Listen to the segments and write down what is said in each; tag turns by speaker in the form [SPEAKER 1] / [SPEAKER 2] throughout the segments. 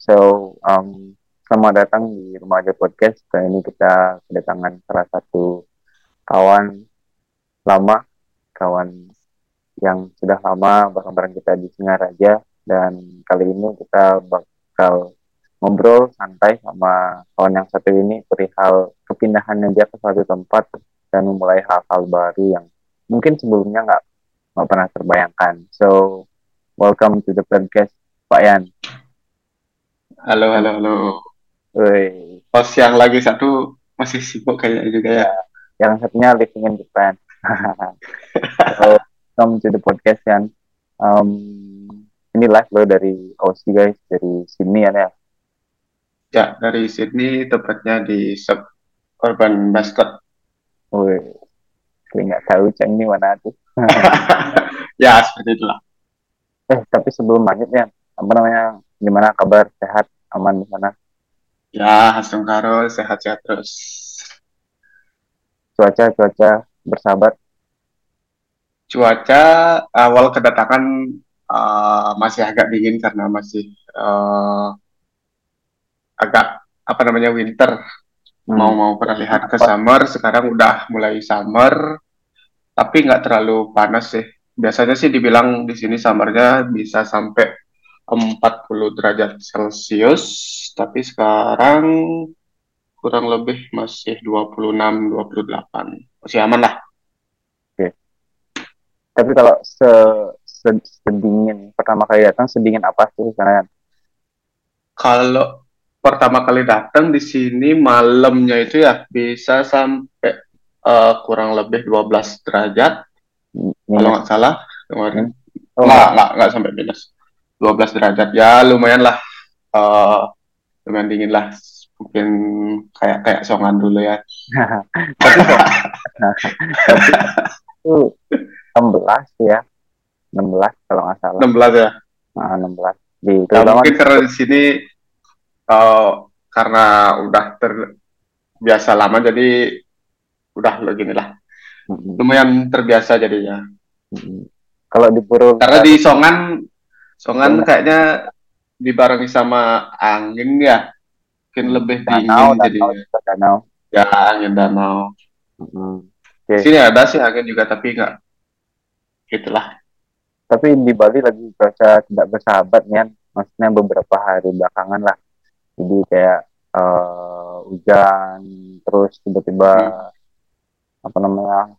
[SPEAKER 1] So, um, selamat datang di Rumah Aja Podcast. Kali ini kita kedatangan salah satu kawan lama, kawan yang sudah lama bareng-bareng kita di Singaraja. Dan kali ini kita bakal ngobrol santai sama kawan yang satu ini perihal kepindahannya dia ke suatu tempat dan memulai hal-hal baru yang mungkin sebelumnya nggak nggak pernah terbayangkan. So, welcome to the podcast, Pak Yan.
[SPEAKER 2] Halo, halo, halo.
[SPEAKER 1] Woi,
[SPEAKER 2] Host yang lagi satu masih sibuk kayaknya juga ya.
[SPEAKER 1] yang satunya living in Japan. so, welcome to the podcast Yan. Um, ini live loh dari Aussie guys, dari sini ya. ya.
[SPEAKER 2] Ya, dari Sydney, tepatnya di Suburban Mascot.
[SPEAKER 1] Woi, kayak nggak tahu Ceng ini mana tuh.
[SPEAKER 2] ya, seperti itulah.
[SPEAKER 1] eh, tapi sebelum lanjut ya, apa namanya, gimana kabar, sehat, aman di sana?
[SPEAKER 2] Ya, Hasung Karo, sehat-sehat terus.
[SPEAKER 1] Cuaca, cuaca bersahabat.
[SPEAKER 2] Cuaca awal kedatangan uh, masih agak dingin karena masih uh, agak apa namanya winter.
[SPEAKER 1] Hmm.
[SPEAKER 2] Mau-mau peralihan ke summer, sekarang udah mulai summer, tapi nggak terlalu panas sih. Biasanya sih dibilang di sini summernya bisa sampai 40 derajat Celcius, tapi sekarang kurang lebih masih 26-28. Masih aman lah.
[SPEAKER 1] Tapi kalau se, se- sedingin pertama kali datang, sedingin apa sih di sana?
[SPEAKER 2] Kalau pertama kali datang di sini malamnya itu ya bisa sampai eh, kurang lebih 12 derajat kalau
[SPEAKER 1] Minus.
[SPEAKER 2] nggak salah kemarin.
[SPEAKER 1] Oh,
[SPEAKER 2] nggak, nggak, nggak sampai minus. 12 derajat. Ya lumayan lah. Eh, lumayan dingin lah. Mungkin kayak kayak songan dulu ya.
[SPEAKER 1] tapi itu 16 ya 16 kalau nggak salah
[SPEAKER 2] 16 ya.
[SPEAKER 1] nah, 16 di terutama
[SPEAKER 2] mungkin karena di sini eh, karena udah terbiasa lama jadi udah lo gini lah. Lumayan terbiasa jadinya.
[SPEAKER 1] kalau di Purwo
[SPEAKER 2] Karena di Songan Songan kayaknya dibarengi sama angin ya. Mungkin lebih dingin
[SPEAKER 1] danau
[SPEAKER 2] jadinya.
[SPEAKER 1] danau
[SPEAKER 2] Ya angin danau.
[SPEAKER 1] Mm.
[SPEAKER 2] Di sini ada sih angin juga tapi nggak gitulah.
[SPEAKER 1] tapi di Bali lagi cuaca tidak bersahabat nih maksudnya beberapa hari belakangan lah jadi kayak eh, hujan terus tiba-tiba apa namanya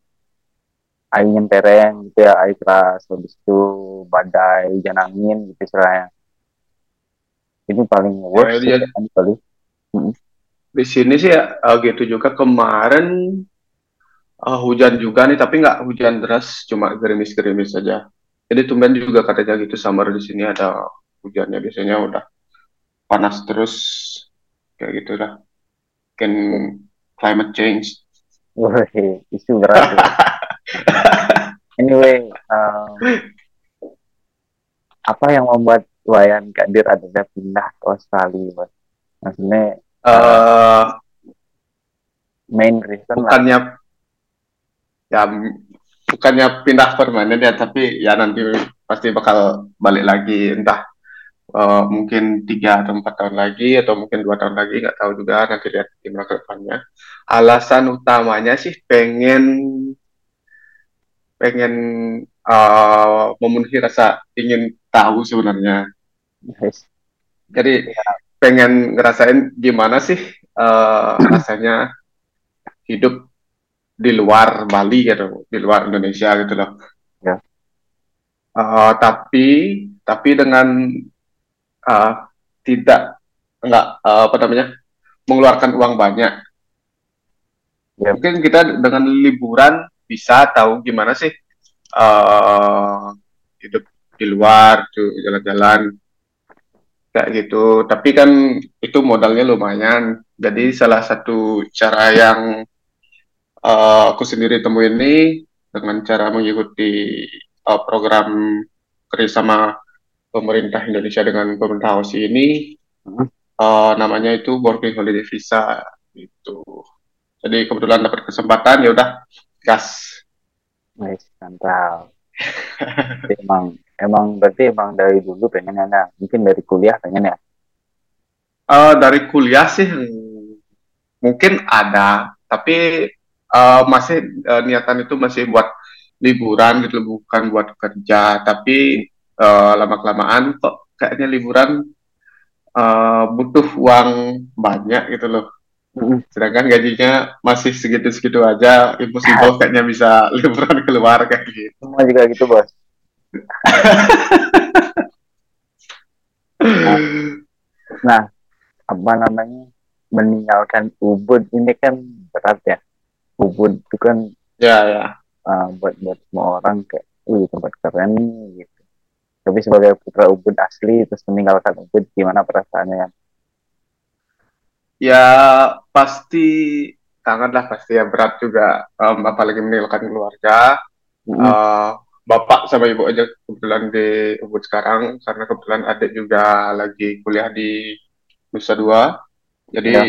[SPEAKER 1] air nyempereng gitu ya air keras habis itu badai hujan angin gitu istilahnya ini paling worst
[SPEAKER 2] iya.
[SPEAKER 1] sih kan di Bali
[SPEAKER 2] Di sini sih ya, gitu juga kemarin eh, hujan juga nih tapi nggak hujan deras cuma gerimis-gerimis saja. Jadi tumben juga katanya gitu summer di sini ada hujannya biasanya udah panas terus kayak gitu dah. Mungkin climate change.
[SPEAKER 1] Wih, isu berat ya. anyway um, apa yang membuat Wayan Kadir ada pindah ke Australia Mas? maksudnya
[SPEAKER 2] eh
[SPEAKER 1] main reason lah.
[SPEAKER 2] bukannya ya m- bukannya pindah permanen ya tapi ya nanti pasti bakal balik lagi. Entah eh, mungkin tiga atau empat tahun lagi atau mungkin dua tahun lagi nggak tahu juga nanti lihat gimana ke depannya. Alasan utamanya sih pengen pengen eh, memenuhi rasa ingin tahu sebenarnya
[SPEAKER 1] Guys,
[SPEAKER 2] jadi pengen ngerasain gimana sih eh, rasanya hidup di luar Bali gitu, di luar Indonesia gitu loh.
[SPEAKER 1] Ya.
[SPEAKER 2] Eh, tapi tapi dengan eh, tidak enggak eh, apa namanya mengeluarkan uang banyak.
[SPEAKER 1] Ya.
[SPEAKER 2] Mungkin kita dengan liburan bisa tahu gimana sih eh, hidup di luar, tuh jalan-jalan kayak gitu. Tapi kan itu modalnya lumayan. Jadi salah satu cara yang eh, aku sendiri temuin ini dengan cara mengikuti eh, program kerjasama pemerintah Indonesia dengan pemerintah Aussie ini,
[SPEAKER 1] Hmm.
[SPEAKER 2] eh, namanya itu Working Holiday Visa gitu. Jadi kebetulan dapat kesempatan ya udah gas.
[SPEAKER 1] guys, mantap. emang emang berarti emang dari dulu pengen ya mungkin dari kuliah pengen ya
[SPEAKER 2] Uh, dari kuliah sih mungkin ada, tapi uh, masih uh, niatan itu masih buat liburan gitu, bukan buat kerja. Tapi uh, lama kelamaan kok kayaknya liburan uh, butuh uang banyak gitu loh. Sedangkan gajinya masih segitu-segitu aja, impossible kayaknya bisa liburan keluar kayak gitu.
[SPEAKER 1] Semua juga gitu bos. nah, nah, apa namanya meninggalkan Ubud ini kan berat ya. Ubud itu kan
[SPEAKER 2] ya ya
[SPEAKER 1] uh, buat buat semua orang kayak, wih tempat keren gitu. Tapi sebagai putra Ubud asli terus meninggalkan Ubud gimana perasaannya?
[SPEAKER 2] Ya pasti kangen lah pasti ya. Berat juga um, apalagi meninggalkan keluarga. Mm uh, bapak sama ibu aja kebetulan di Ubud sekarang karena kebetulan adik juga lagi kuliah di Nusa Dua. Jadi ya.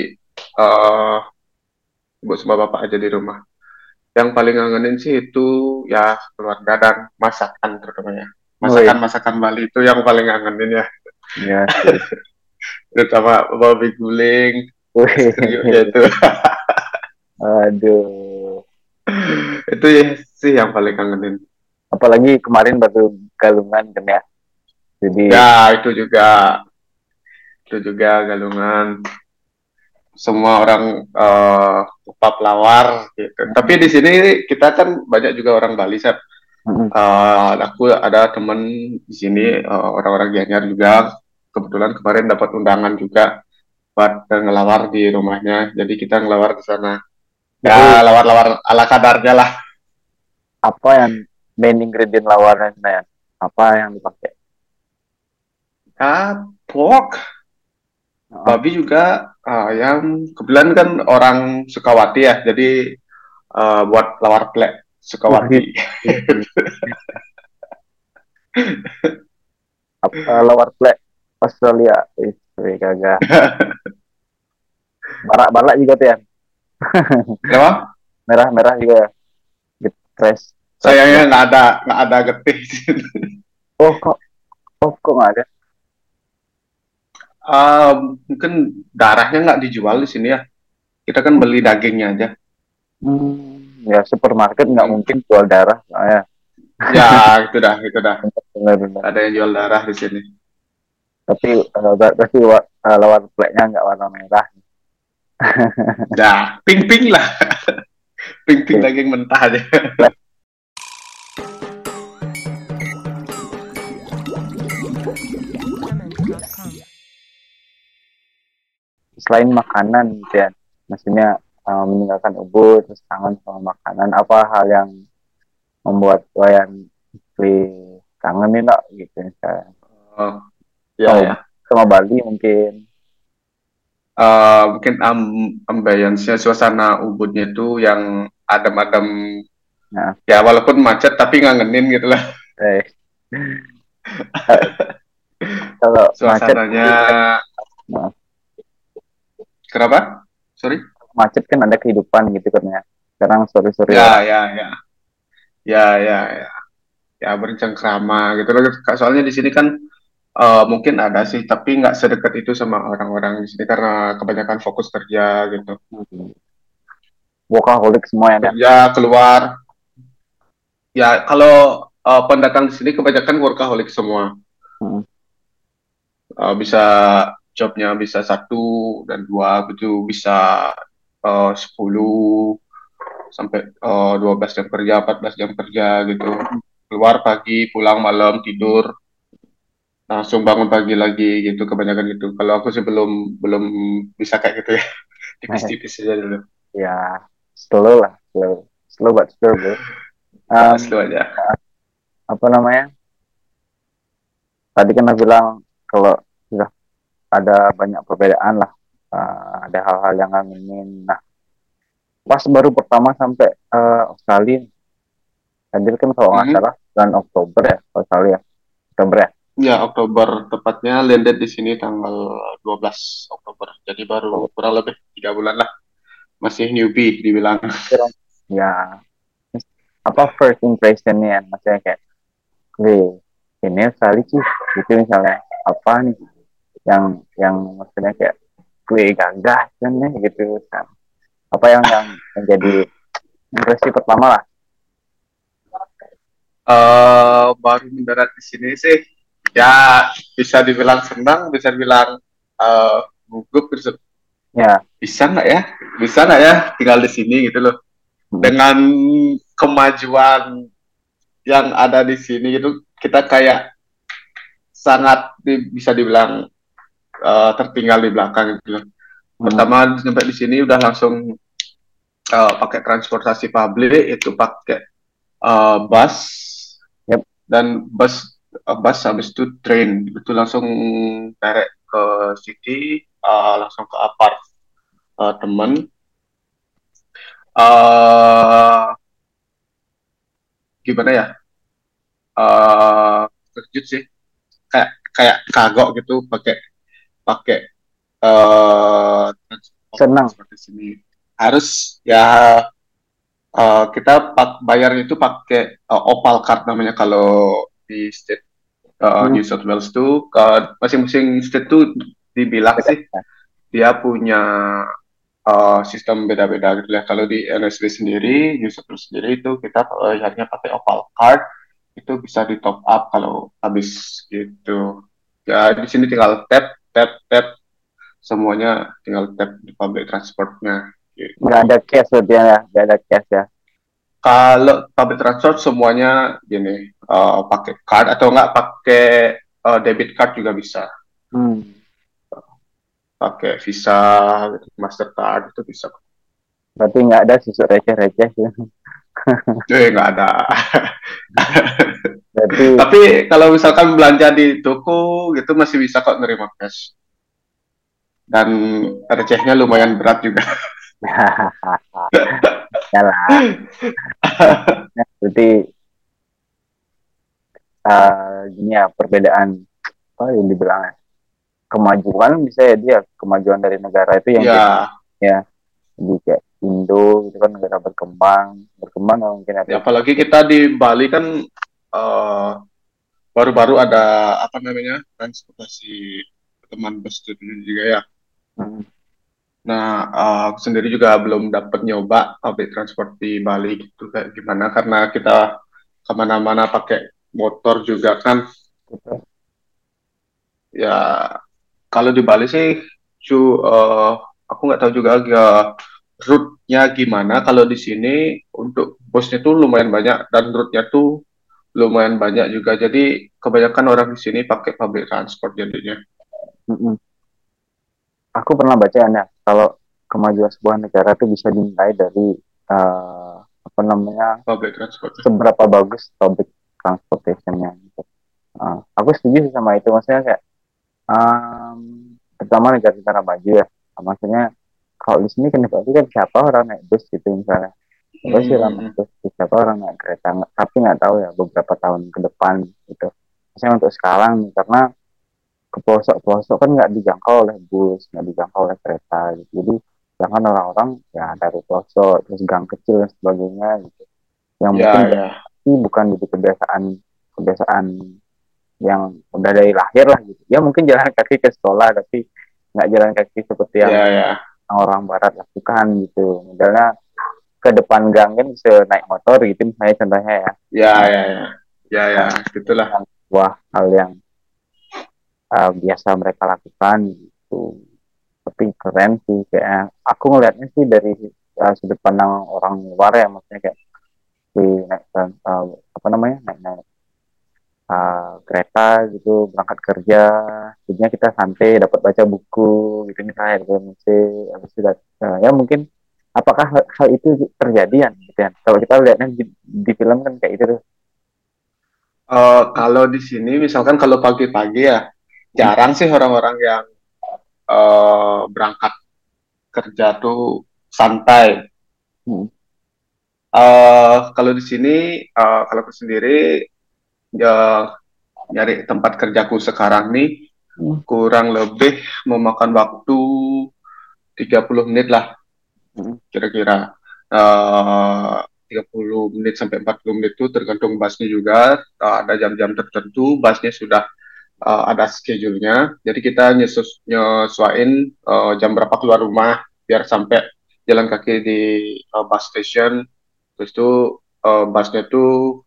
[SPEAKER 2] uh, ibu sama bapak aja di rumah. Yang paling ngangenin sih itu ya keluarga dan masakan terutamanya masakan masakan Bali itu yang paling ngangenin ya. Ya terutama babi guling itu
[SPEAKER 1] aduh
[SPEAKER 2] itu ya sih yang paling kangenin
[SPEAKER 1] apalagi kemarin baru galungan kan ya
[SPEAKER 2] jadi ya itu juga itu juga galungan semua orang uh, lawar gitu. Hmm. Tapi di sini kita kan banyak juga orang Bali, Seth. Hmm. Uh, aku ada teman di sini uh, orang-orang Gianyar juga. Kebetulan kemarin dapat undangan juga buat ngelawar di rumahnya. Jadi kita ngelawar di sana. Ya, lawar-lawar ala kadarnya lah.
[SPEAKER 1] Apa yang main ingredient lawarnya, ya? Apa yang dipakai?
[SPEAKER 2] Ah, pork babi juga uh, yang kebetulan kan orang Sukawati ya, jadi uh, buat lawar plek Sukawati.
[SPEAKER 1] Apa lawar plek Australia itu kagak. Barak-barak juga tuh ya.
[SPEAKER 2] Kenapa?
[SPEAKER 1] Merah-merah juga.
[SPEAKER 2] Getres. Sayangnya nggak ada nggak ada getih.
[SPEAKER 1] oh kok oh kok nggak ada?
[SPEAKER 2] Uh, mungkin darahnya nggak dijual di sini ya. Kita kan beli dagingnya aja.
[SPEAKER 1] Hmm, ya supermarket nggak hmm. mungkin jual darah,
[SPEAKER 2] ya. Ya itu dah, itu dah. Benar, benar. Ada yang jual darah di sini.
[SPEAKER 1] Tapi uh, berarti uh, lawan pleknya nggak warna merah.
[SPEAKER 2] Dah, pink pink lah. pink pink daging mentah aja.
[SPEAKER 1] selain makanan ya maksudnya uh, meninggalkan ubud terus kangen sama makanan apa hal yang membuat Wayan kangen nih gitu misalnya
[SPEAKER 2] oh, ya, oh, ya.
[SPEAKER 1] sama Bali mungkin
[SPEAKER 2] uh, mungkin um, ambience suasana ubudnya itu yang adem-adem nah. ya walaupun macet tapi ngangenin gitu lah eh.
[SPEAKER 1] kalau
[SPEAKER 2] suasananya macet, Kenapa? Sorry?
[SPEAKER 1] Macet kan ada kehidupan gitu kan ya. Sekarang sore-sore.
[SPEAKER 2] Ya, ya, ya. Ya, ya, ya. Ya bercengkrama gitu loh. Soalnya di sini kan uh, mungkin ada sih, tapi nggak sedekat itu sama orang-orang di sini karena kebanyakan fokus kerja gitu. Hmm.
[SPEAKER 1] Workaholic semua ya.
[SPEAKER 2] Ya keluar. Ya kalau uh, pendatang di sini kebanyakan workaholic semua. Hmm. Uh, bisa jobnya bisa satu dan dua gitu bisa uh, 10 sampai uh, 12 jam kerja 14 jam kerja gitu keluar pagi pulang malam tidur langsung bangun pagi lagi gitu kebanyakan gitu. Kalau aku sih belum belum bisa kayak gitu ya. Tipis-tipis aja dulu.
[SPEAKER 1] Ya slow lah slow. Slow but sure bro.
[SPEAKER 2] Um, slow aja.
[SPEAKER 1] apa namanya? Tadi kan aku bilang kalau sudah ada banyak perbedaan lah. Uh, ada hal-hal yang ingin. Nah pas baru pertama sampai uh, Australia. Hadir kan kalau nggak mm -hmm. salah bulan Oktober ya Australia. Oktober ya
[SPEAKER 2] ya Oktober tepatnya landed di sini tanggal 12 Oktober. Jadi baru kurang lebih tiga bulan lah. Masih newbie dibilang.
[SPEAKER 1] Ya. Apa first impressionnya maksudnya kayak Wih, ini Australia sih. Gitu misalnya apa nih? Yang yang maksudnya kayak gue gagah kan ya gitu kan. Apa yang yang menjadi impresi pertama lah?
[SPEAKER 2] Uh, baru mendarat di sini sih ya bisa dibilang senang bisa dibilang uh, gugup gitu
[SPEAKER 1] ya
[SPEAKER 2] bisa nggak ya bisa nggak ya tinggal di sini gitu loh hmm. dengan kemajuan yang ada di sini gitu kita kayak sangat di, bisa dibilang uh, tertinggal di belakang gitu loh. Hmm. Pertama sampai di sini udah langsung uh, pakai transportasi publik itu pakai uh, bus
[SPEAKER 1] yep.
[SPEAKER 2] dan bus bus habis itu train. Itu langsung direct ke city uh, langsung ke apart uh, temen. Uh, gimana ya? Uh, terkejut sih. Kayak kayak kagok gitu pakai pakai uh,
[SPEAKER 1] senang.
[SPEAKER 2] seperti sini. Harus ya uh, kita pak bayar itu pakai uh, opal card namanya kalau di state uh, hmm. New South Wales tuh masing-masing state tuh dibilang sih dia punya uh, sistem beda-beda gitu ya. Kalau di NSW sendiri, New South Wales sendiri itu kita bayarnya pakai opal card itu bisa di top up kalau habis gitu ya di sini tinggal tap tap tap semuanya tinggal tap di public transportnya
[SPEAKER 1] gitu. nggak ada cash berarti ya nggak ada cash ya
[SPEAKER 2] kalau public transport semuanya gini uh, pakai card atau nggak pakai uh, debit card juga bisa
[SPEAKER 1] hmm.
[SPEAKER 2] pakai visa mastercard itu bisa
[SPEAKER 1] berarti nggak ada susu receh-receh ya
[SPEAKER 2] Eh nggak ada. Berarti... Tapi kalau misalkan belanja di toko gitu masih bisa kok nerima cash. Dan recehnya lumayan berat juga.
[SPEAKER 1] Yalah. Berarti uh, gini ya perbedaan apa yang dibilang kemajuan bisa ya dia kemajuan dari negara itu yang
[SPEAKER 2] ya,
[SPEAKER 1] ya jadi kayak Indo itu kan negara berkembang berkembang mungkin
[SPEAKER 2] ada ya, apalagi kita di Bali kan eh, baru-baru ada apa namanya transportasi teman bus itu juga ya hmm. Nah uh, aku sendiri juga belum dapat nyoba public transport di Bali gitu kayak gimana? Karena kita ke mana-mana pakai motor juga kan. Ya kalau di Bali sih cu uh, aku nggak tahu juga ya route-nya gimana. Kalau di sini untuk bosnya tuh lumayan banyak dan route-nya tuh lumayan banyak juga. Jadi kebanyakan orang di sini pakai public transport jadinya.
[SPEAKER 1] Mm -mm. Aku pernah baca ya kalau kemajuan sebuah negara tuh bisa dinilai dari uh, apa namanya
[SPEAKER 2] public
[SPEAKER 1] seberapa bagus public transportationnya gitu. Uh, aku setuju sama itu. Maksudnya kayak um, pertama negara-negara maju ya. Maksudnya kalau di sini kenapa kan siapa orang naik bus gitu misalnya. Apa sih orang naik bus siapa orang naik kereta? Tapi nggak tahu ya beberapa tahun ke depan gitu. Misalnya untuk sekarang karena ke pelosok-pelosok kan nggak dijangkau oleh bus nggak dijangkau oleh kereta gitu. jadi sedangkan orang-orang ya dari pelosok terus gang kecil dan sebagainya gitu. Yang yeah, mungkin yeah. bukan jadi kebiasaan kebiasaan yang udah dari lahir lah gitu. Ya mungkin jalan kaki ke sekolah tapi nggak jalan kaki seperti yang
[SPEAKER 2] yeah, yeah
[SPEAKER 1] orang barat lakukan gitu. Misalnya ke depan gang kan bisa naik motor gitu misalnya contohnya ya.
[SPEAKER 2] Ya ya ya. Ya ya. Gitulah
[SPEAKER 1] wah hal yang uh, biasa mereka lakukan gitu tapi keren sih kayak aku ngelihatnya sih dari uh, sudut pandang orang luar ya maksudnya kayak di naik uh, apa namanya naik naik uh, kereta gitu berangkat kerja jadinya kita santai dapat baca buku gitu misalnya dari musik habis itu uh, ya mungkin apakah hal, hal itu terjadi ya gitu ya? Kalau kita lihatnya di, di film kan kayak itu
[SPEAKER 2] uh, kalau di sini misalkan kalau pagi-pagi ya jarang sih orang-orang yang uh, berangkat kerja tuh santai hmm. uh, kalau di sini uh, kalau aku sendiri ya nyari tempat kerjaku sekarang nih hmm. kurang lebih memakan waktu 30 menit lah hmm. kira-kira uh, 30 menit sampai 40 menit itu tergantung busnya juga uh, ada jam-jam tertentu busnya sudah uh, ada schedule-nya. Jadi kita nyesus nyesuain uh, jam berapa keluar rumah biar sampai jalan kaki di uh, bus station. Terus itu uh, busnya tuh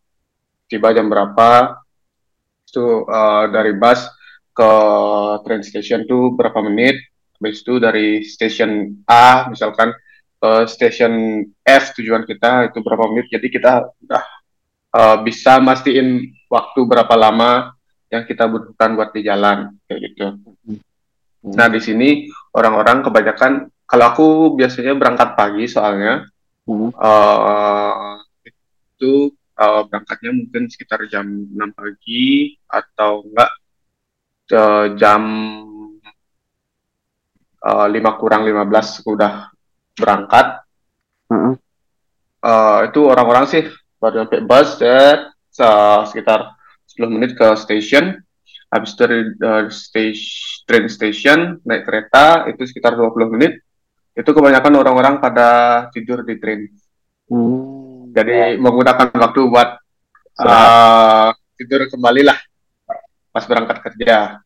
[SPEAKER 2] tiba jam berapa. Itu uh, dari bus ke train station tuh berapa menit. Habis itu dari station A misalkan ke station F tujuan kita itu berapa menit. Jadi kita udah uh, bisa mastiin waktu berapa lama yang kita butuhkan buat di jalan kayak gitu. Hmm. Nah di sini orang-orang kebanyakan kalau aku biasanya berangkat pagi soalnya hmm. uh, itu uh, berangkatnya mungkin sekitar jam 6 pagi atau enggak uh, jam uh, 5 kurang 15 udah berangkat. Hmm. Uh, itu orang-orang sih baru sampai bus ya sekitar 10 menit ke station. Habis dari uh, stage, train station naik kereta itu sekitar 20 menit. Itu kebanyakan orang-orang pada tidur di train. Hmm. jadi ya. menggunakan waktu buat uh, tidur kembali lah pas berangkat kerja.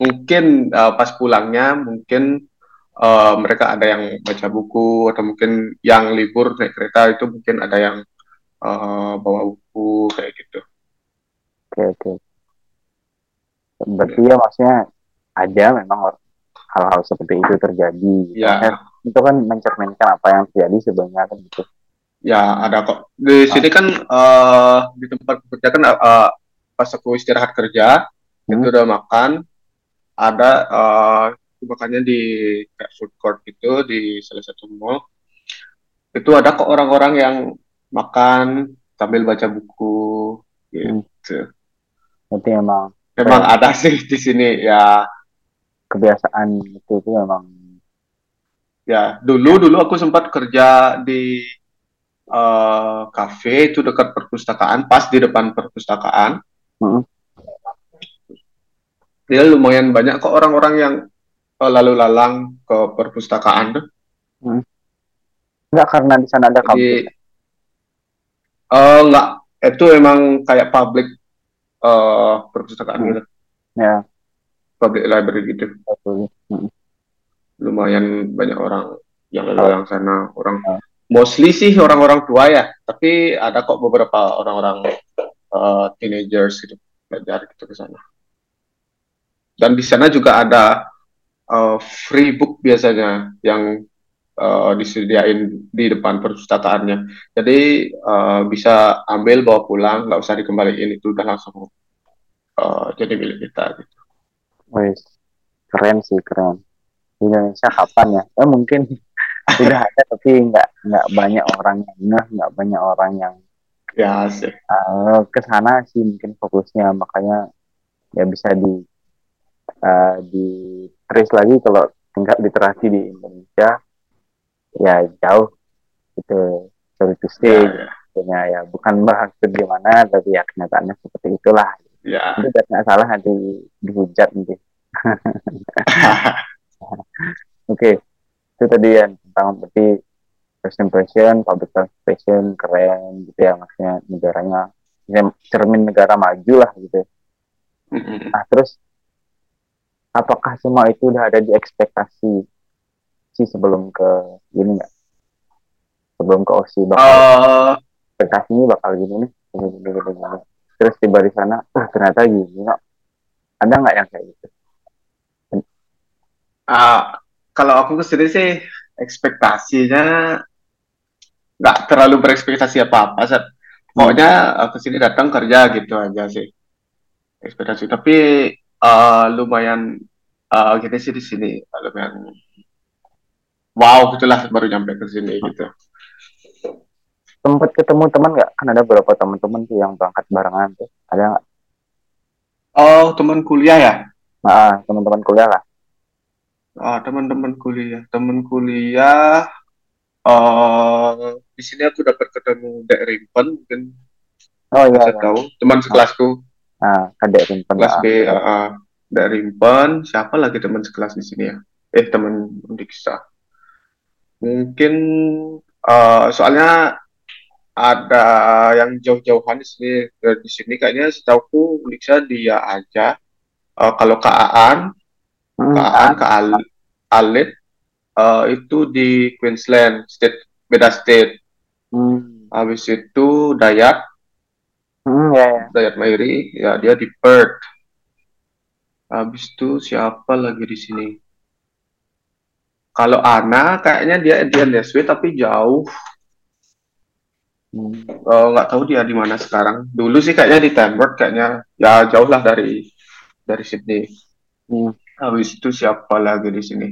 [SPEAKER 2] Mungkin uh, pas pulangnya mungkin uh, mereka ada yang baca buku atau mungkin yang libur naik kereta itu mungkin ada yang uh, bawa buku kayak gitu
[SPEAKER 1] oke oke berarti ya maksudnya ada memang hal-hal seperti itu terjadi
[SPEAKER 2] ya.
[SPEAKER 1] ya. itu kan mencerminkan apa yang terjadi sebenarnya kan gitu
[SPEAKER 2] ya ada kok di sini kan uh, di tempat kerja kan uh, pas aku istirahat kerja hmm. itu udah makan ada uh, makannya di kayak food court gitu di salah satu mall itu ada kok orang-orang yang makan sambil baca buku hmm. gitu hmm.
[SPEAKER 1] Berarti emang
[SPEAKER 2] memang ada sih di sini ya.
[SPEAKER 1] Kebiasaan itu itu memang
[SPEAKER 2] ya dulu dulu aku sempat kerja di uh, cafe itu dekat perpustakaan pas di depan perpustakaan. Hmm. dia lumayan banyak kok orang-orang yang uh, lalu lalang ke perpustakaan tuh. Hmm.
[SPEAKER 1] enggak karena di sana ada
[SPEAKER 2] kampus? uh, enggak. Itu emang kayak public uh, perpustakaan hmm. gitu.
[SPEAKER 1] Ya.
[SPEAKER 2] Public library gitu. Hmm. Lumayan banyak orang yang lalu yang sana orang ya. mostly sih orang-orang tua ya tapi ada kok beberapa orang-orang uh, teenagers gitu belajar gitu ke sana dan di sana juga ada uh, free book biasanya yang uh, disediain di depan perpustakaannya. Jadi uh, bisa ambil bawa pulang, nggak usah dikembaliin itu udah langsung uh, jadi milik kita gitu.
[SPEAKER 1] Wih, keren sih keren. Di Indonesia kapan ya? Eh mungkin sudah ada tapi nggak nggak banyak orang yang ngeh, nggak banyak orang yang
[SPEAKER 2] ya sih.
[SPEAKER 1] Uh, ke sana sih mungkin fokusnya makanya ya bisa di uh, di trace lagi kalau tingkat literasi di Indonesia ya jauh gitu to say ya, ya. ya bukan bahas bagaimana tapi ya kenyataannya seperti itulah
[SPEAKER 2] ya.
[SPEAKER 1] itu nggak salah nanti dihujat nanti oke okay. itu tadi ya tentang berarti first impression public transportation keren gitu ya maksudnya negaranya ya, cermin negara maju lah gitu nah terus apakah semua itu udah ada di ekspektasi sih sebelum ke ini nggak sebelum ke OSI bakal uh, ini bakal gini nih gini gini gini, gini. terus tiba di sana uh, ternyata gini nggak ada nggak yang kayak gitu
[SPEAKER 2] uh, kalau aku ke sini sih ekspektasinya nggak terlalu berekspektasi apa apa saat pokoknya hmm. ke sini datang kerja gitu aja sih ekspektasi tapi uh, lumayan uh, gitu sih di sini lumayan wow gitulah baru nyampe ke sini gitu.
[SPEAKER 1] Sempat ketemu teman nggak? Kan ada beberapa teman-teman tuh yang berangkat barengan tuh. Ada nggak?
[SPEAKER 2] Oh teman kuliah ya?
[SPEAKER 1] Nah teman-teman kuliah lah.
[SPEAKER 2] Ah teman-teman kuliah. Teman kuliah uh, di sini aku dapat ketemu Dek Rimpen mungkin
[SPEAKER 1] oh iya, iya.
[SPEAKER 2] tahu. Teman sekelasku.
[SPEAKER 1] Ah Dek Rimpen
[SPEAKER 2] kelas B uh, uh, Dek Rimpen siapa lagi teman sekelas di sini ya? Eh teman Diksa Mungkin uh, soalnya ada yang jauh-jauhan di sini di sini kayaknya setahu Liksa dia aja. Uh, kalau Kaan hmm, Kaan Kak Al Alit uh, itu di Queensland state beda state. Hmm. habis itu Dayat. Hmm, ya, ya. Dayat Mairi ya dia di Perth. Habis itu siapa lagi di sini kalau Ana kayaknya dia di NSW tapi jauh. Hmm. oh, nggak tahu dia di mana sekarang. Dulu sih kayaknya di Tambert kayaknya. Ya jauh lah dari dari Sydney. Hmm. habis itu siapa lagi di sini?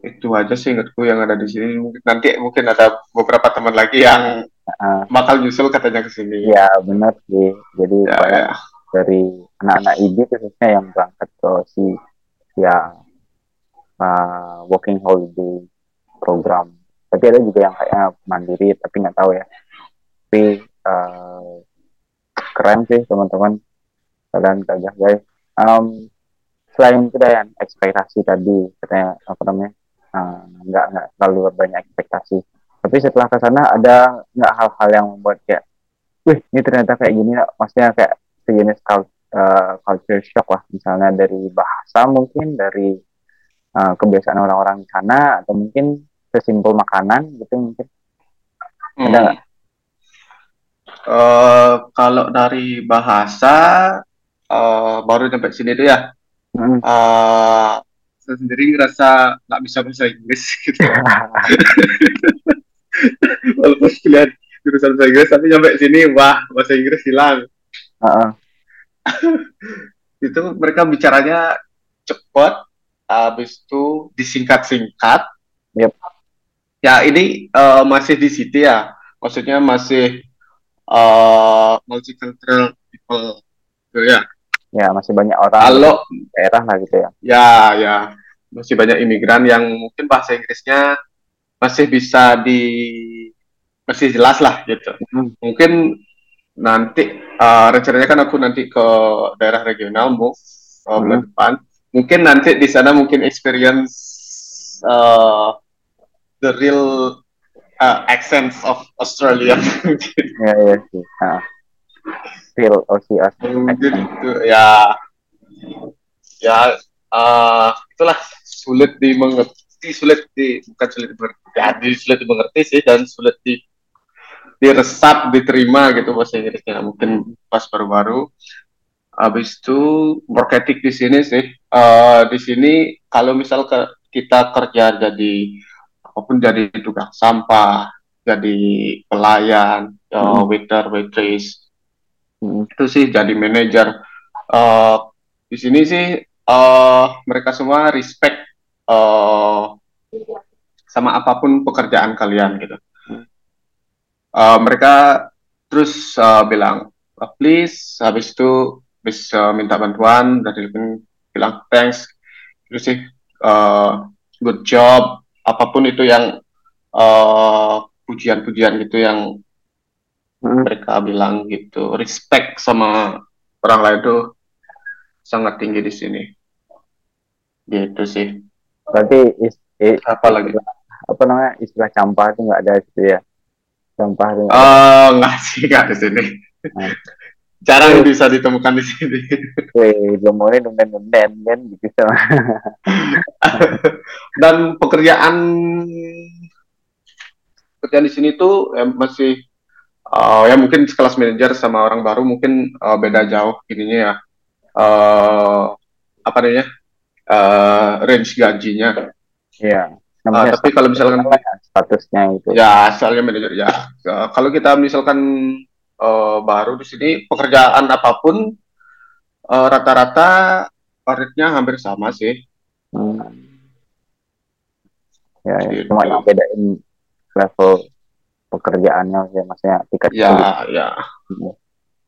[SPEAKER 2] Itu aja sih ingatku yang ada di sini. Nanti mungkin ada beberapa teman lagi yang uh, bakal nyusul katanya ke sini.
[SPEAKER 1] Ya benar sih. Jadi ya, ya. dari anak-anak ibu khususnya yang berangkat ke si ya uh, working holiday program. Tapi ada juga yang kayaknya mandiri, tapi nggak tahu ya. Tapi uh, keren sih teman-teman kalian gagah guys. Um, selain itu yang ekspektasi tadi katanya apa namanya uh, nggak nggak terlalu banyak ekspektasi. Tapi setelah ke sana ada nggak hal-hal yang membuat kayak, wih ini ternyata kayak gini, maksudnya kayak sejenis uh, culture shock lah, misalnya dari bahasa mungkin dari uh, kebiasaan orang-orang di sana atau mungkin sesimpel makanan gitu mungkin hmm. ada nggak?
[SPEAKER 2] Uh, kalau dari bahasa uh, baru sampai sini tuh ya, hmm. uh, saya sendiri ngerasa nggak bisa bahasa Inggris gitu. Walaupun kuliah jurusan bahasa Inggris, tapi sampai sini wah bahasa Inggris hilang. Uh -uh. itu mereka bicaranya cepat habis itu disingkat-singkat. Yep. Ya ini uh, masih di situ ya, maksudnya masih uh, multicultural people, gitu ya.
[SPEAKER 1] Ya masih banyak orang
[SPEAKER 2] Kalau
[SPEAKER 1] daerah lah gitu ya.
[SPEAKER 2] Ya ya masih banyak imigran yang mungkin bahasa Inggrisnya masih bisa di masih jelas lah gitu. Hmm. Mungkin nanti uh, rencananya kan aku nanti ke daerah regional move uh, hmm. depan mungkin nanti di sana mungkin experience uh, the real uh, accents of Australia.
[SPEAKER 1] ya ya sih. Nah. Real Aussie
[SPEAKER 2] Mungkin itu ya ya uh, itulah sulit dimengerti sulit di bukan sulit dimengerti ya sulit dimengerti sih dan sulit di diresap diterima gitu bahasa Inggrisnya mungkin pas baru-baru Habis itu marketing di sini sih. Uh, di sini kalau misal ke, kita kerja jadi apa pun jadi tukang sampah, jadi pelayan, ya, hmm. uh, waiter, waitress, hmm. itu sih jadi manajer. Uh, di sini sih uh, mereka semua respect uh, sama apa pun pekerjaan kalian gitu. Uh, mereka terus uh, bilang, please, habis itu bisa minta bantuan dari telepon bilang thanks. Terus sih uh, good job. Apa pun itu yang uh, pujian-pujian gitu yang hmm. mereka bilang gitu. Respect sama orang lain tuh sangat tinggi di sini. Gitu sih.
[SPEAKER 1] Berarti is, is, apa lagi? apa namanya istilah campah itu nggak ada gitu ya?
[SPEAKER 2] Campah itu nggak uh, nggak sih nggak di sini. Nah jarang bisa ditemukan di sini.
[SPEAKER 1] Wih, gemoy nemen-nemen kan gitu sama.
[SPEAKER 2] Dan pekerjaan pekerjaan di sini tuh ya, masih uh, ya mungkin kelas manajer sama orang baru mungkin uh, beda jauh ininya ya. Uh, apa namanya? Uh, range gajinya.
[SPEAKER 1] Iya.
[SPEAKER 2] Uh, tapi kalau misalkan
[SPEAKER 1] statusnya itu.
[SPEAKER 2] Ya, asalnya manajer ya. Uh, kalau kita misalkan uh, baru di sini pekerjaan apa pun uh, rata-rata paritnya hampir sama sih. Hmm.
[SPEAKER 1] Ya, ya. cuma yang bedain level pekerjaannya ya maksudnya
[SPEAKER 2] tingkat ya ya hmm.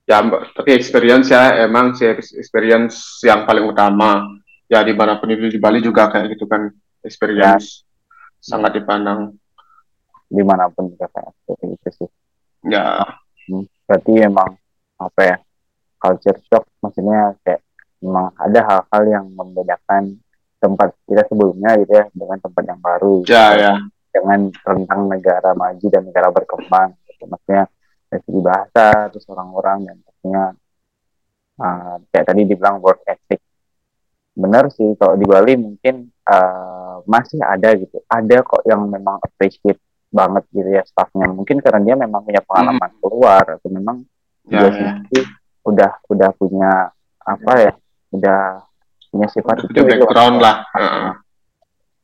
[SPEAKER 2] ya tapi experience ya emang sih experience yang paling utama ya di mana pun itu di Bali juga kayak gitu kan experience ya. sangat dipandang
[SPEAKER 1] di mana pun kayak gitu sih
[SPEAKER 2] ya
[SPEAKER 1] hmm berarti emang apa ya culture shock maksudnya kayak memang ada hal-hal yang membedakan tempat kita sebelumnya gitu ya dengan tempat yang baru
[SPEAKER 2] ya gitu. ya
[SPEAKER 1] dengan tentang negara maju dan negara berkembang gitu. maksudnya dari segi bahasa terus orang-orang dan pastinya uh, kayak tadi dibilang work ethic benar sih kalau di Bali mungkin uh, masih ada gitu ada kok yang memang appreciate banget gitu ya staffnya mungkin karena dia memang punya pengalaman hmm. keluar atau memang ya, dia ya. udah udah punya apa ya udah punya sifat
[SPEAKER 2] itu background lah uh.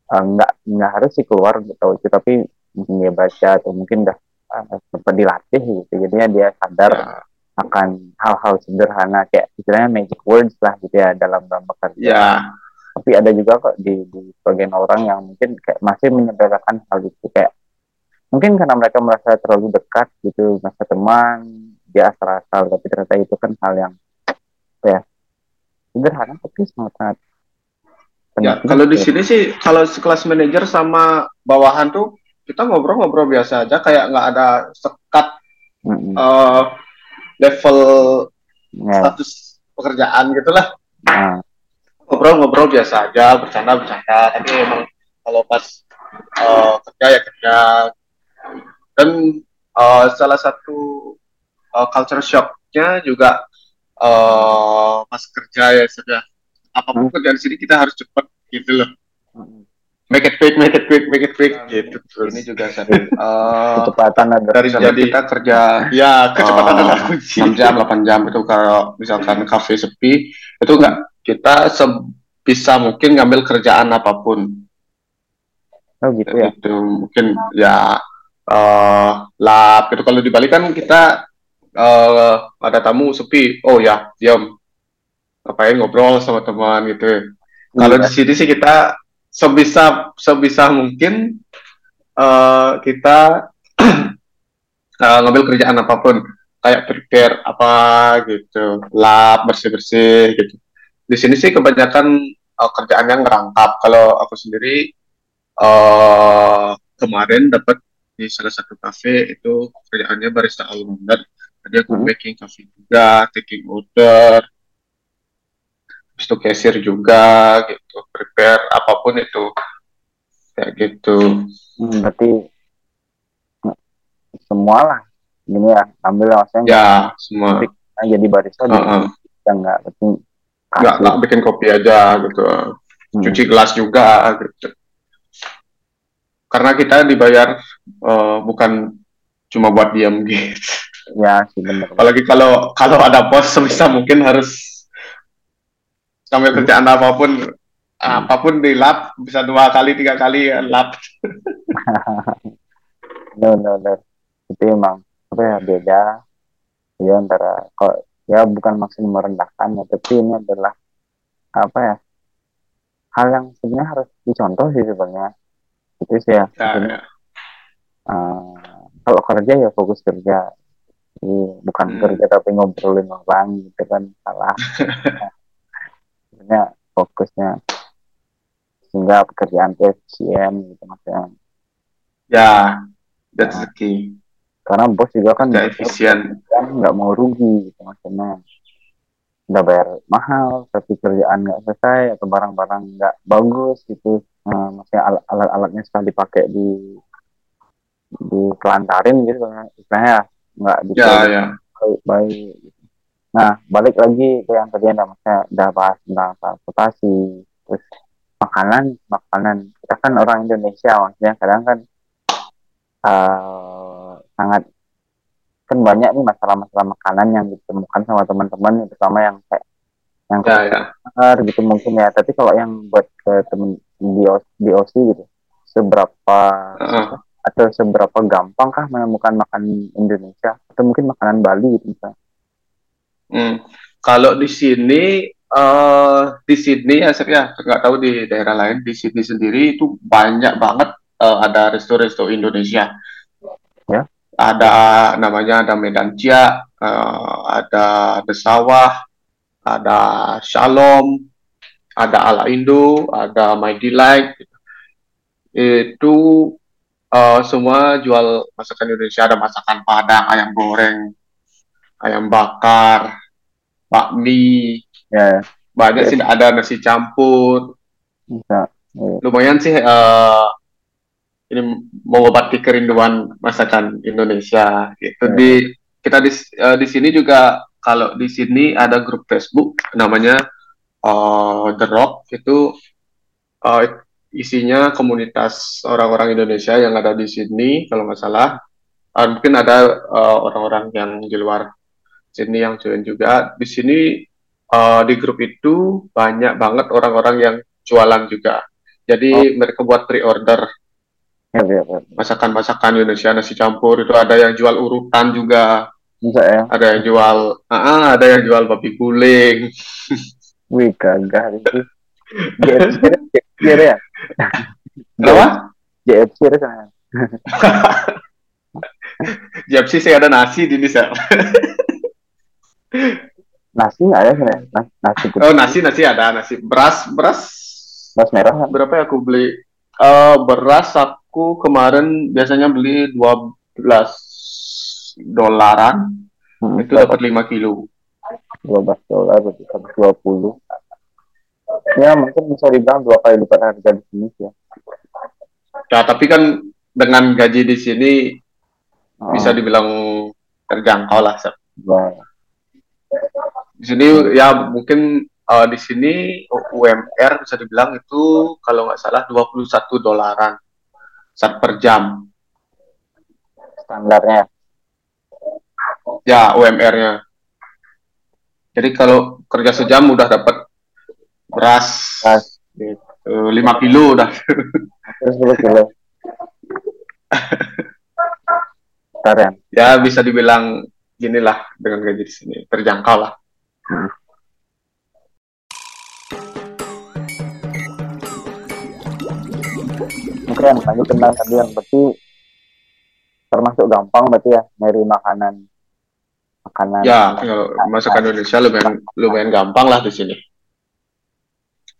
[SPEAKER 1] Uh, nggak nggak harus sih keluar untuk tahu itu tapi mungkin dia baca atau mungkin udah uh, sempat dilatih gitu jadinya dia sadar ya. akan hal-hal sederhana kayak istilahnya magic words lah gitu ya dalam dalam bekerja
[SPEAKER 2] ya.
[SPEAKER 1] tapi ada juga kok di, di sebagian orang yang mungkin kayak masih menyederhanakan hal itu kayak mungkin karena mereka merasa terlalu dekat gitu masa teman dia asal-asal tapi ternyata itu kan hal yang ya sederhana tapi sangat sangat
[SPEAKER 2] ya kalau di sini sih kalau kelas manajer sama bawahan tuh kita ngobrol-ngobrol biasa aja kayak nggak ada sekat mm -hmm. uh, level yeah. status pekerjaan gitulah nah. ngobrol-ngobrol biasa aja bercanda-bercanda tapi emang kalau pas uh, kerja ya kerja dan uh, salah satu uh, culture shocknya juga uh, pas kerja ya sudah apa pun hmm. kerjaan di sini kita harus cepat gitu loh. Hmm. make it quick make it quick make it quick nah, gitu terus.
[SPEAKER 1] Ini juga sering uh, kecepatan ada.
[SPEAKER 2] dari jadi kita kerja ya kecepatan uh, adalah kunci. 6 jam 8 jam itu kalau misalkan kafe sepi itu enggak kita sebisa mungkin ngambil kerjaan apa pun.
[SPEAKER 1] Oh gitu ya?
[SPEAKER 2] Itu mungkin ya uh, lab gitu. Kalau di Bali kan kita uh, ada tamu sepi. Oh ya diam. Ngapain ngobrol sama teman gitu. Hmm. kalau di sini sih kita sebisa sebisa mungkin uh, kita uh, ngambil kerjaan apa pun. Kayak prepare apa gitu. Lab bersih bersih gitu. Di sini sih kebanyakan uh, kerjaannya ngerangkap. Kalau aku sendiri uh, kemarin dapat di salah satu cafe itu kerjaannya barista almondar jadi aku hmm. baking cafe juga taking order habis itu cashier juga gitu prepare apa pun itu. Kayak gitu.
[SPEAKER 1] Hmm, berarti semua lah ini ya ambil maksudnya
[SPEAKER 2] ya semua.
[SPEAKER 1] jadi barista uh -huh. kita nggak
[SPEAKER 2] bikin nggak nggak bikin kopi aja gitu. Hmm. cuci gelas juga gitu karena kita dibayar uh, bukan cuma buat diam gitu.
[SPEAKER 1] Ya sih benar.
[SPEAKER 2] Apalagi kalau kalau ada bos sebisa mungkin harus sampai kerjaan apa pun hmm. apa pun di lap bisa dua kali tiga kali ya, lap.
[SPEAKER 1] no no no itu emang apa ya beda ya antara kok ya bukan maksud merendahkan ya tapi ini adalah apa ya hal yang sebenarnya harus dicontoh sih sebenarnya itu sih ya, ya, ya. Uh, kalau kerja ya fokus kerja. Jadi, bukan hmm. kerja tapi ngobrolin orang gitu kan salah. Sebenarnya fokusnya sehingga pekerjaan itu efisien gitu maksudnya.
[SPEAKER 2] Ya that's nah, the key.
[SPEAKER 1] karena bos juga kan
[SPEAKER 2] efisien.
[SPEAKER 1] kan nggak mau rugi gitu maksudnya. Udah bayar mahal tapi kerjaan nggak selesai atau barang-barang nggak bagus gitu nah, maksudnya alat-alatnya sekali dipakai di di kelantarin gitu istilahnya nggak
[SPEAKER 2] bisa ya, ya.
[SPEAKER 1] baik baik nah balik lagi ke yang tadi anda maksudnya udah bahas tentang transportasi terus makanan makanan kita kan orang Indonesia maksudnya kadang kan uh, sangat kan banyak nih masalah-masalah makanan yang ditemukan sama teman-teman terutama yang kayak yang
[SPEAKER 2] ya, ya.
[SPEAKER 1] gitu mungkin ya tapi kalau yang buat ke temen di, di OC gitu seberapa uh. atau seberapa gampang kah menemukan makanan Indonesia atau mungkin makanan Bali gitu misalnya
[SPEAKER 2] hmm. kalau di sini uh, di Sydney ya saya ya nggak tahu di daerah lain di Sydney sendiri itu banyak banget uh, ada resto-resto Indonesia
[SPEAKER 1] ya
[SPEAKER 2] ada namanya ada Medan Cia, uh, ada Desawah, ada Shalom, ada Ala Indo, ada My Delight. Itu uh, semua jual masakan Indonesia, ada masakan Padang, ayam goreng, ayam bakar, bakmi,
[SPEAKER 1] ya.
[SPEAKER 2] banyak ya. sih ada nasi campur.
[SPEAKER 1] Bisa.
[SPEAKER 2] Ya. Lumayan sih uh, ini mengobati kerinduan masakan Indonesia gitu. Hmm. Di kita di uh, di sini juga kalau di sini ada grup Facebook namanya uh, The Rock itu uh, isinya komunitas orang-orang Indonesia yang ada di sini kalau nggak salah. Uh, mungkin ada uh, orang-orang yang di luar sini yang join juga. Di sini uh, di grup itu banyak banget orang-orang yang jualan juga. Jadi oh. mereka buat pre-order ya, ya, ya. masakan-masakan Indonesia nasi campur itu ada yang jual urutan juga. Bisa ya? Ada yang jual, uh, ada yang jual babi guling.
[SPEAKER 1] Wih kagak itu. JFC ya?
[SPEAKER 2] Apa?
[SPEAKER 1] JFC kan?
[SPEAKER 2] JFC saya ada nasi di sini
[SPEAKER 1] nasi nggak ada sih
[SPEAKER 2] nasi putih. oh nasi nasi ada nasi beras beras
[SPEAKER 1] beras merah kan?
[SPEAKER 2] berapa ya aku beli uh, beras aku kemarin biasanya beli 12 dolaran hmm, itu dapat 5 kilo
[SPEAKER 1] 12 dolar berarti 120 ya mungkin bisa dibilang dua kali lipat harga di sini ya
[SPEAKER 2] ya tapi kan dengan gaji di sini oh. bisa dibilang terjangkau lah Wow. Di sini ya mungkin uh, di sini UMR bisa dibilang itu kalau nggak salah 21 dolaran saat per jam.
[SPEAKER 1] Standarnya.
[SPEAKER 2] Ya, UMR-nya. Jadi kalau kerja sejam udah dapat beras gitu, 5 kilo udah. Terus kilo. ya bisa dibilang ginilah dengan gaji di sini terjangkau lah. Hmm.
[SPEAKER 1] Keren, lanjut tentang tadi yang berarti termasuk gampang berarti ya nyari makanan
[SPEAKER 2] makanan. Ya kalau masakan Indonesia lumayan lumayan gampang lah di sini.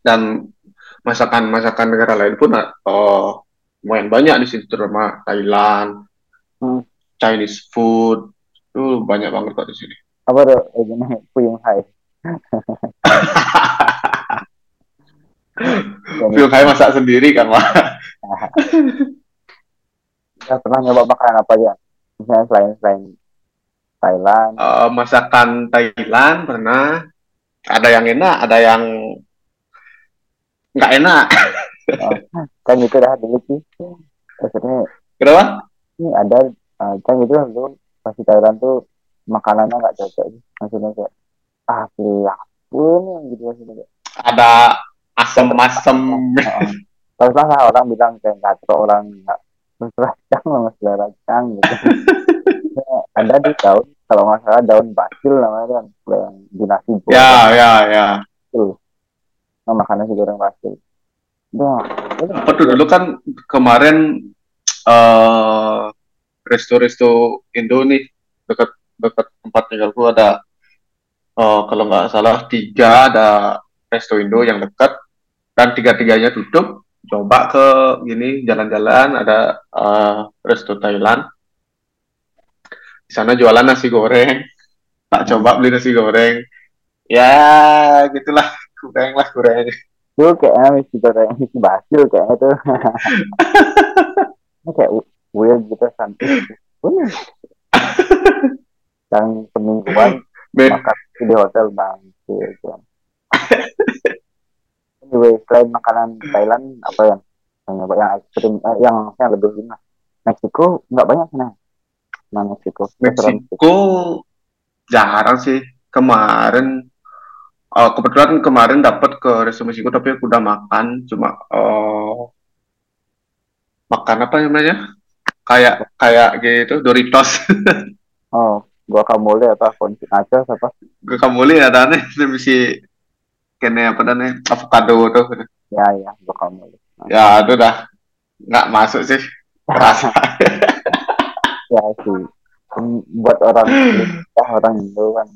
[SPEAKER 2] Dan masakan masakan negara lain pun oh lumayan banyak di sini terutama Thailand hmm. Chinese food itu banyak banget kok di sini.
[SPEAKER 1] Apa tuh ini Puyung Hai.
[SPEAKER 2] Puyung Hai masak sendiri kan Wah.
[SPEAKER 1] ya, pernah nyoba makanan apa aja? Misalnya selain selain Thailand.
[SPEAKER 2] Uh, masakan Thailand pernah. Ada yang enak ada yang nggak enak.
[SPEAKER 1] Oh, kan itu dah dulu sih. Maksudnya
[SPEAKER 2] kenapa?
[SPEAKER 1] ini ada uh, kan itu dulu pasti Thailand tuh makanannya nggak cocok sih. Maksudnya kayak ah pilih pun yang gitu maksudnya
[SPEAKER 2] ada asam-asam.
[SPEAKER 1] Terus lah orang bilang kayak nggak orang nggak selera cang gitu ada di daun kalau nggak salah daun basil namanya kan yang di nasi
[SPEAKER 2] goreng ya ya ya.
[SPEAKER 1] Tuh nah, makannya si goreng basil
[SPEAKER 2] apa tuh dulu kan kemarin uh, resto-resto Indo nih dekat dekat tempat tinggalku ada uh, kalau nggak salah tiga ada resto Indo yang dekat dan tiga-tiganya tutup coba ke gini jalan-jalan ada uh, resto Thailand di sana jualan nasi goreng. Tak coba beli nasi goreng. Ya gitulah. Kurang lah kurang.
[SPEAKER 1] Itu kayaknya nasi goreng nasi basil kayaknya tuh. Kayak weird gitu santai. Yang semingguan makan di hotel bang gitu. anyway selain makanan Thailand apa yang yang yang ekstrim eh, yang yang lebih ini Meksiko nggak banyak sana
[SPEAKER 2] nah Meksiko Meksiko jarang sih. Kemarin uh, kebetulan kemarin dapat ke resto Meksiko tapi aku udah makan. Cuma uh, makan apa namanya? Kayak kayak gitu Doritos.
[SPEAKER 1] Oh guacamole apa kunci aja apa
[SPEAKER 2] guacamole ada nih misi kene apa nih avocado tuh.
[SPEAKER 1] Ya ya guacamole
[SPEAKER 2] ya itu dah. Nggak masuk sih. Rasa
[SPEAKER 1] ya sih buat orang ya, orang Indo kan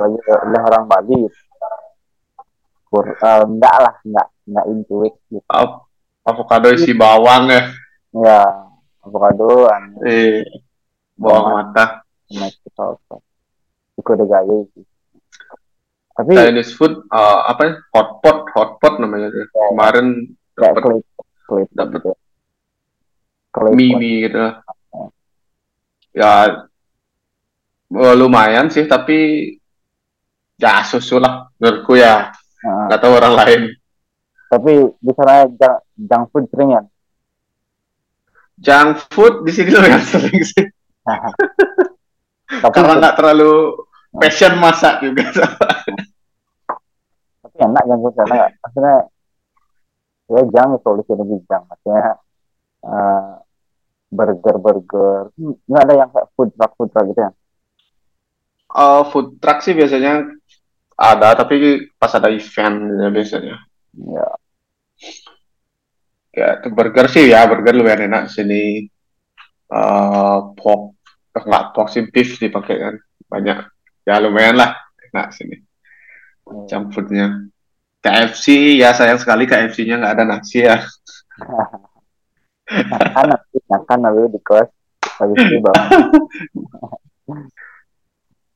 [SPEAKER 1] lagi oleh orang Bali. Kur, uh, enggak lah enggak enggak intuit
[SPEAKER 2] gitu. avocado isi bawang ya?
[SPEAKER 1] Ya avocado
[SPEAKER 2] eh bawang mata.
[SPEAKER 1] Microsoft itu udah gaya sih.
[SPEAKER 2] Tapi Chinese food uh, apa ya? Hotpot hotpot namanya ya, kemarin dapat dapat gitu. mie mie gitu ya lumayan sih tapi ya susu lah menurutku ya. Nggak tahu orang lain.
[SPEAKER 1] Tapi di sana junk, junk food sering ya?
[SPEAKER 2] Junk food di sini yang sering sih. Tapi karena nggak terlalu passion masak juga.
[SPEAKER 1] Tapi enak junk food karena maksudnya ya jangan solusi lebih junk. Maksudnya uh, burger burger nggak ada yang kayak food truck food truck gitu ya?
[SPEAKER 2] Uh, food truck sih biasanya ada tapi pas ada event ya biasanya.
[SPEAKER 1] Ya
[SPEAKER 2] ya burger sih ya burger lumayan enak sini uh, pork nggak pork sih beef dipakai kan banyak. Ya lumayan lah enak sini foodnya. KFC ya sayang sekali KFC-nya nggak ada nasi ya
[SPEAKER 1] makan makan lalu di kos habis itu bawa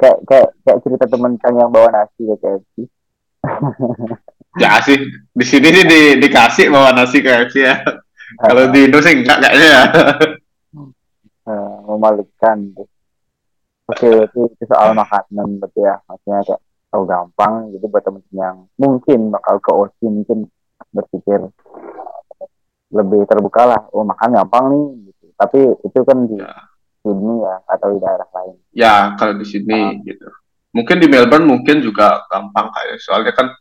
[SPEAKER 1] kayak kayak kayak cerita temen kan yang bawa nasi ke KFC
[SPEAKER 2] ya sih. Di sini nih di, dikasih bawa nasi KFC ya. Kalau di Indo sih enggak kayaknya ya.
[SPEAKER 1] Uh, memalukan oke itu, itu soal makanan berarti ya. Maksudnya kayak tahu gampang jadi buat temen yang mungkin bakal ke OC mungkin berpikir lebih terbuka lah. Oh makan gampang nih gitu. Tapi itu kan di ya. sini ya atau di daerah lain.
[SPEAKER 2] Ya kalau di sini ah. gitu. Mungkin di Melbourne mungkin juga gampang kayak soalnya kan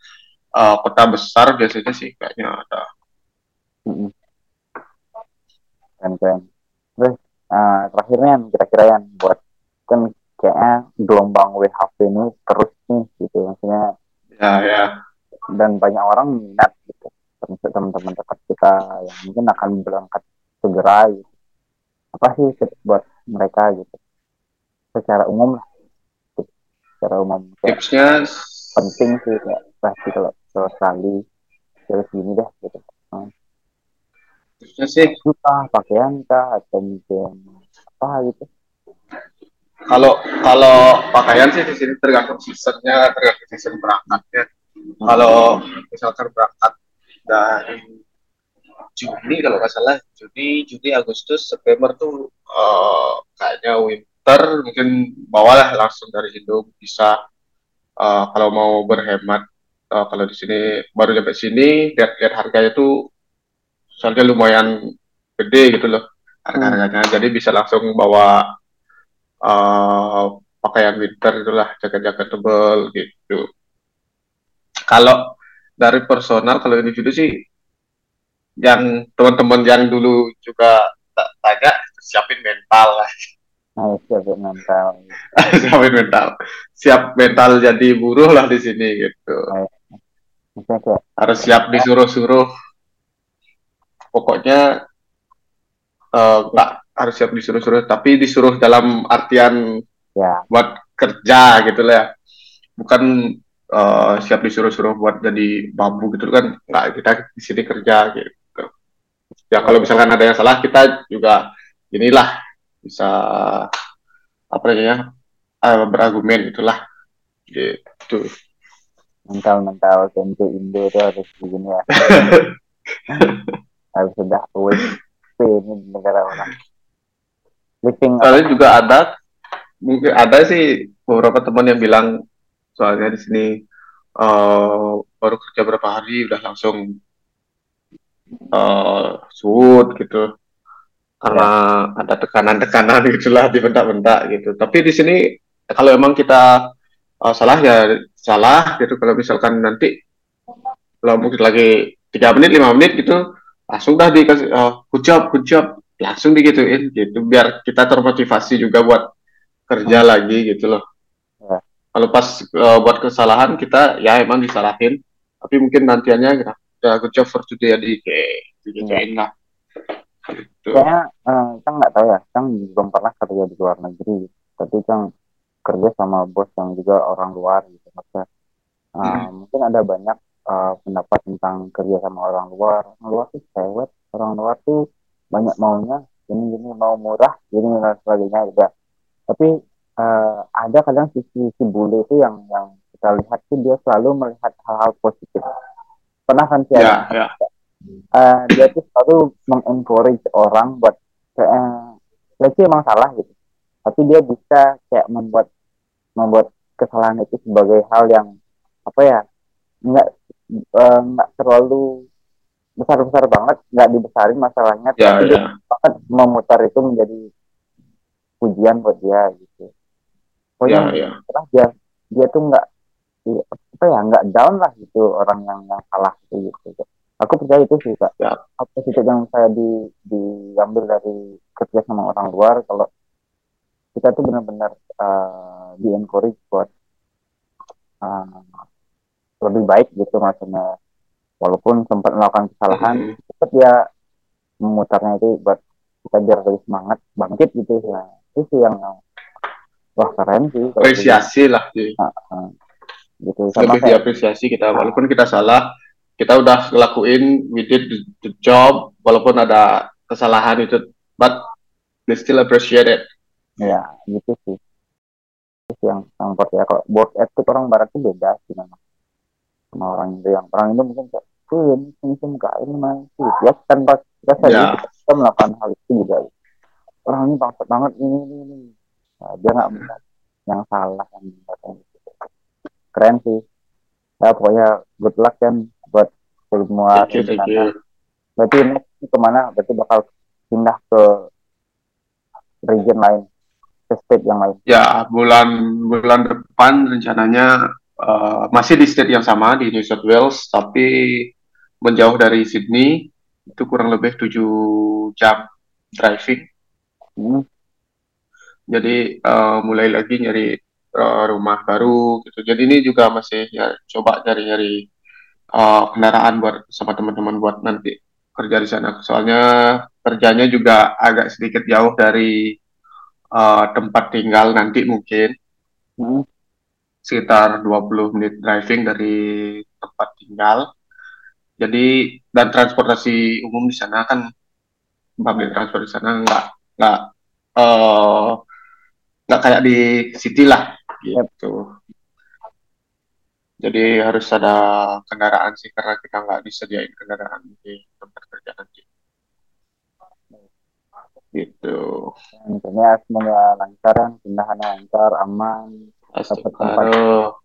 [SPEAKER 2] uh, kota besar biasanya sih kayaknya ada.
[SPEAKER 1] Keren keren. Terus uh, terakhirnya kira-kira yang buat kan kayaknya gelombang WHP ini terus nih gitu. Maksudnya
[SPEAKER 2] ya ya.
[SPEAKER 1] dan banyak orang minat gitu termasuk teman-teman dekat kita yang mungkin akan berangkat segera gitu. apa sih buat mereka gitu secara umum lah gitu. secara umum
[SPEAKER 2] tipsnya
[SPEAKER 1] penting sih kayak pasti kalau sekali terus gini deh gitu
[SPEAKER 2] hmm. tipsnya sih
[SPEAKER 1] suka pakaian kah atau mungkin apa gitu
[SPEAKER 2] kalau kalau pakaian sih di sini tergantung seasonnya tergantung season berangkatnya kalau misalkan berangkat dari Juni kalau nggak salah Juni Juni Agustus September tuh uh, kayaknya winter mungkin bawalah langsung dari Indo bisa uh, kalau mau berhemat uh, kalau di sini baru sampai sini lihat lihat harganya tuh soalnya lumayan gede gitu loh harga-harganya hmm. jadi bisa langsung bawa uh, pakaian winter itulah jaket-jaket tebel gitu kalau dari personal kalau individu sih yang teman-teman yang dulu juga tanya siapin mental lah.
[SPEAKER 1] Siapin mental.
[SPEAKER 2] siapin mental. Siap mental jadi buruh lah di sini gitu. Harus siap disuruh-suruh. Pokoknya eh, nggak uh, harus siap disuruh-suruh, tapi disuruh dalam artian
[SPEAKER 1] ya.
[SPEAKER 2] buat kerja gitu lah ya. Bukan uh, siap disuruh-suruh buat jadi bambu gitu kan nggak kita di sini kerja gitu. Ya kalau misalkan ada yang salah kita juga inilah bisa apa namanya uh, berargumen itulah gitu.
[SPEAKER 1] Mental mental tentu Indo itu harus begini ya. Harus sudah away ini negara orang.
[SPEAKER 2] Living Soalnya juga ada mungkin ada sih beberapa teman yang bilang soalnya di sini uh, baru kerja berapa hari udah langsung uh, suut gitu. Karena ya. ada tekanan-tekanan gitulah di bentak-bentak gitu. Tapi di sini kalau emang kita uh, salah ya salah gitu. Kalau misalkan nanti kalau mungkin lagi tiga menit lima menit gitu langsung dah dikasih uh, hujab hujab langsung digituin gitu. Biar kita termotivasi juga buat kerja hmm. lagi gitu loh kalau pas uh, buat kesalahan kita ya emang disalahin. Tapi mungkin nantiannya kita ya good job for today di digituin lah.
[SPEAKER 1] Gitu. kayaknya uh, kan nggak tahu ya. Kan belum pernah kerja di luar negeri. Tapi kan kerja sama bos yang juga orang luar gitu maksudnya. Uh, hmm. mungkin ada banyak uh, pendapat tentang kerja sama orang luar. Orang luar tuh cewek orang luar tuh banyak maunya ini ini mau murah ini dan sebagainya gitu tapi uh, ada kadang sisi si bule itu yang yang kita lihat sih dia selalu melihat hal-hal positif pernah kan sih
[SPEAKER 2] yeah, yeah.
[SPEAKER 1] Uh, dia tuh selalu mengencourage orang buat kayak ya sih emang salah gitu tapi dia bisa kayak membuat membuat kesalahan itu sebagai hal yang apa ya nggak eh, nggak terlalu besar besar banget nggak dibesarin masalahnya
[SPEAKER 2] Ya,
[SPEAKER 1] tapi dia
[SPEAKER 2] ya.
[SPEAKER 1] banget memutar itu menjadi pujian buat dia gitu pokoknya
[SPEAKER 2] Ya, ya.
[SPEAKER 1] setelah dia dia tuh nggak apa ya nggak down lah gitu orang yang yang salah itu gitu aku percaya itu sih kak
[SPEAKER 2] Ya.
[SPEAKER 1] apa sih yang saya di diambil dari kerja sama orang luar kalau kita tuh benar-benar uh, di encourage buat uh, lebih baik gitu maksudnya walaupun sempat melakukan kesalahan
[SPEAKER 2] Mhm.
[SPEAKER 1] tetap dia memutarnya itu buat kita biar lebih semangat bangkit gitu ya itu sih yang- wah keren sih
[SPEAKER 2] Apresiasi lah. Ji.
[SPEAKER 1] gitu, gitu. sama
[SPEAKER 2] Lebih
[SPEAKER 1] kayak
[SPEAKER 2] diapresiasi kita. Walaupun kita salah, kita udah ngelakuin, we did the, the job, walaupun ada kesalahan itu, but they still appreciate it.
[SPEAKER 1] ya gitu sih itu sih yang yang buat ya kalau work ethic orang barat tuh beda sih memang sama orang Indo yang orang Indo mungkin kayak tuh ini ini ini enggak ini mah sih ya tanpa kita sadar
[SPEAKER 2] Ya.
[SPEAKER 1] kita melakukan hal itu juga orang ini bangsat banget ini ini ini dia nggak melihat yang salah yang gitu. keren sih ya pokoknya good luck kan buat semua
[SPEAKER 2] Thank you, thank
[SPEAKER 1] rencana.
[SPEAKER 2] you.
[SPEAKER 1] berarti next ke mana berarti bakal pindah ke region lain ke state yang lain
[SPEAKER 2] Ya, bulan bulan depan rencananya uh, masih di state yang sama di New South Wales, tapi menjauh dari Sydney itu kurang lebih 7 jam driving.
[SPEAKER 1] hmm.
[SPEAKER 2] Jadi uh, mulai lagi nyari uh, rumah baru gitu. Jadi ini juga masih ya coba nyari-nyari uh, kendaraan buat sama teman-teman buat nanti kerja di sana. Soalnya kerjanya juga agak sedikit jauh dari uh, tempat tinggal nanti mungkin.
[SPEAKER 1] Hmm.
[SPEAKER 2] sekitar 20 menit driving dari tempat tinggal. Jadi dan transportasi umum di sana kan public transport di sana nggak nggak eh, nggak kayak di city lah gitu. Jadi harus ada kendaraan sih karena kita nggak disediain kendaraan di tempat kerja nanti. Gitu.
[SPEAKER 1] intinya semoga lancar pindahannya lancar aman
[SPEAKER 2] Astagfirullah.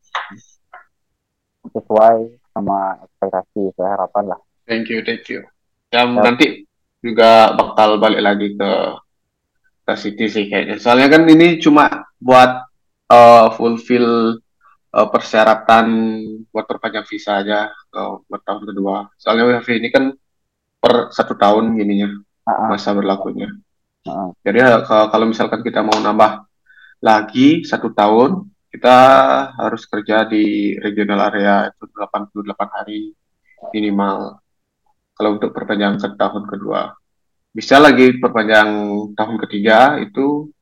[SPEAKER 1] sesuai sama ekspektasi saya harapan lah
[SPEAKER 2] Thank you, thank you. Yang nanti juga bakal balik lagi ke ke City sih kayaknya. Soalnya kan ini cuma buat uh, fulfill uh, persyaratan buat perpanjang visa aja uh, buat tahun kedua. Soalnya WFH ini kan per satu tahun gininya
[SPEAKER 1] ah,
[SPEAKER 2] masa berlakunya. Jadi ka- kalau misalkan kita mau nambah lagi satu tahun, kita harus kerja di regional area itu 88 hari minimal. Kalau untuk perpanjang ke tahun kedua, bisa lagi perpanjang tahun ketiga itu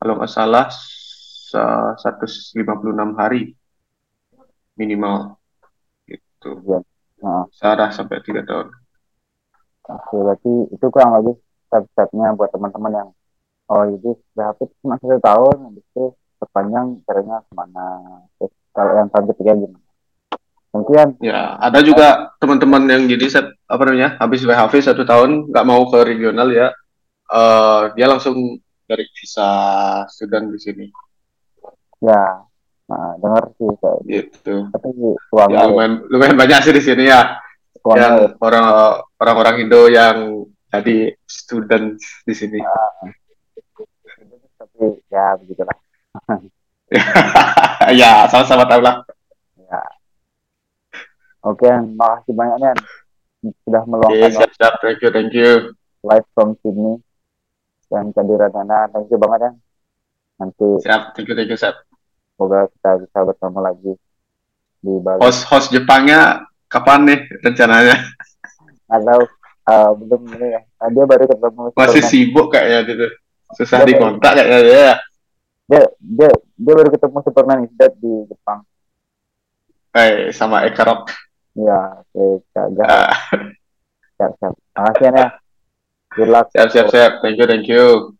[SPEAKER 2] kalau nggak salah sa- 156 hari minimal gitu.
[SPEAKER 1] Iya. Ah,
[SPEAKER 2] Sarah sampai tiga tahun.
[SPEAKER 1] Oke, berarti itu kurang lebih step-stepnya buat teman-teman yang oh itu berarti cuma satu tahun habis itu perpanjang caranya ke mana terus kalau yang tahun ketiga gimana mungkin.
[SPEAKER 2] Ya, ada juga teman-teman yang jadi set, apa namanya habis WHV satu tahun nggak mau ke regional ya, eh dia langsung dari visa student di sini,
[SPEAKER 1] ya nah, dengar sih kayak
[SPEAKER 2] gitu.
[SPEAKER 1] tapi
[SPEAKER 2] Ya lumayan lumayan banyak sih di sini ya,
[SPEAKER 1] uangnya
[SPEAKER 2] yang orang orang-orang Indo yang jadi student di sini.
[SPEAKER 1] tapi ya begitulah.
[SPEAKER 2] Ya, sama-sama tahu lah.
[SPEAKER 1] Ya oke makasih banyak Nen sudah meluangkan waktu
[SPEAKER 2] siap-siap. Thank you, thank you.
[SPEAKER 1] live from Sydney dan kehadiran thank you banget ya nanti
[SPEAKER 2] Siap, thank you, thank you, siap.
[SPEAKER 1] semoga kita bisa bertemu lagi di Bali
[SPEAKER 2] Host host Jepangnya kapan nih rencananya?
[SPEAKER 1] atau uh, belum ini ya Uh, dia baru ketemu
[SPEAKER 2] Masih
[SPEAKER 1] Superman.
[SPEAKER 2] sibuk kayaknya gitu. Susah
[SPEAKER 1] Dia-
[SPEAKER 2] dikontak kayaknya ya.
[SPEAKER 1] dia dia dia baru ketemu Superman is Dead di Jepang
[SPEAKER 2] Eh, sama Eka Rock.
[SPEAKER 1] Ya oke agak
[SPEAKER 2] Ah,
[SPEAKER 1] siap siap. Makasih ya good luck.
[SPEAKER 2] Siap, siap, siap. Thank you, thank you.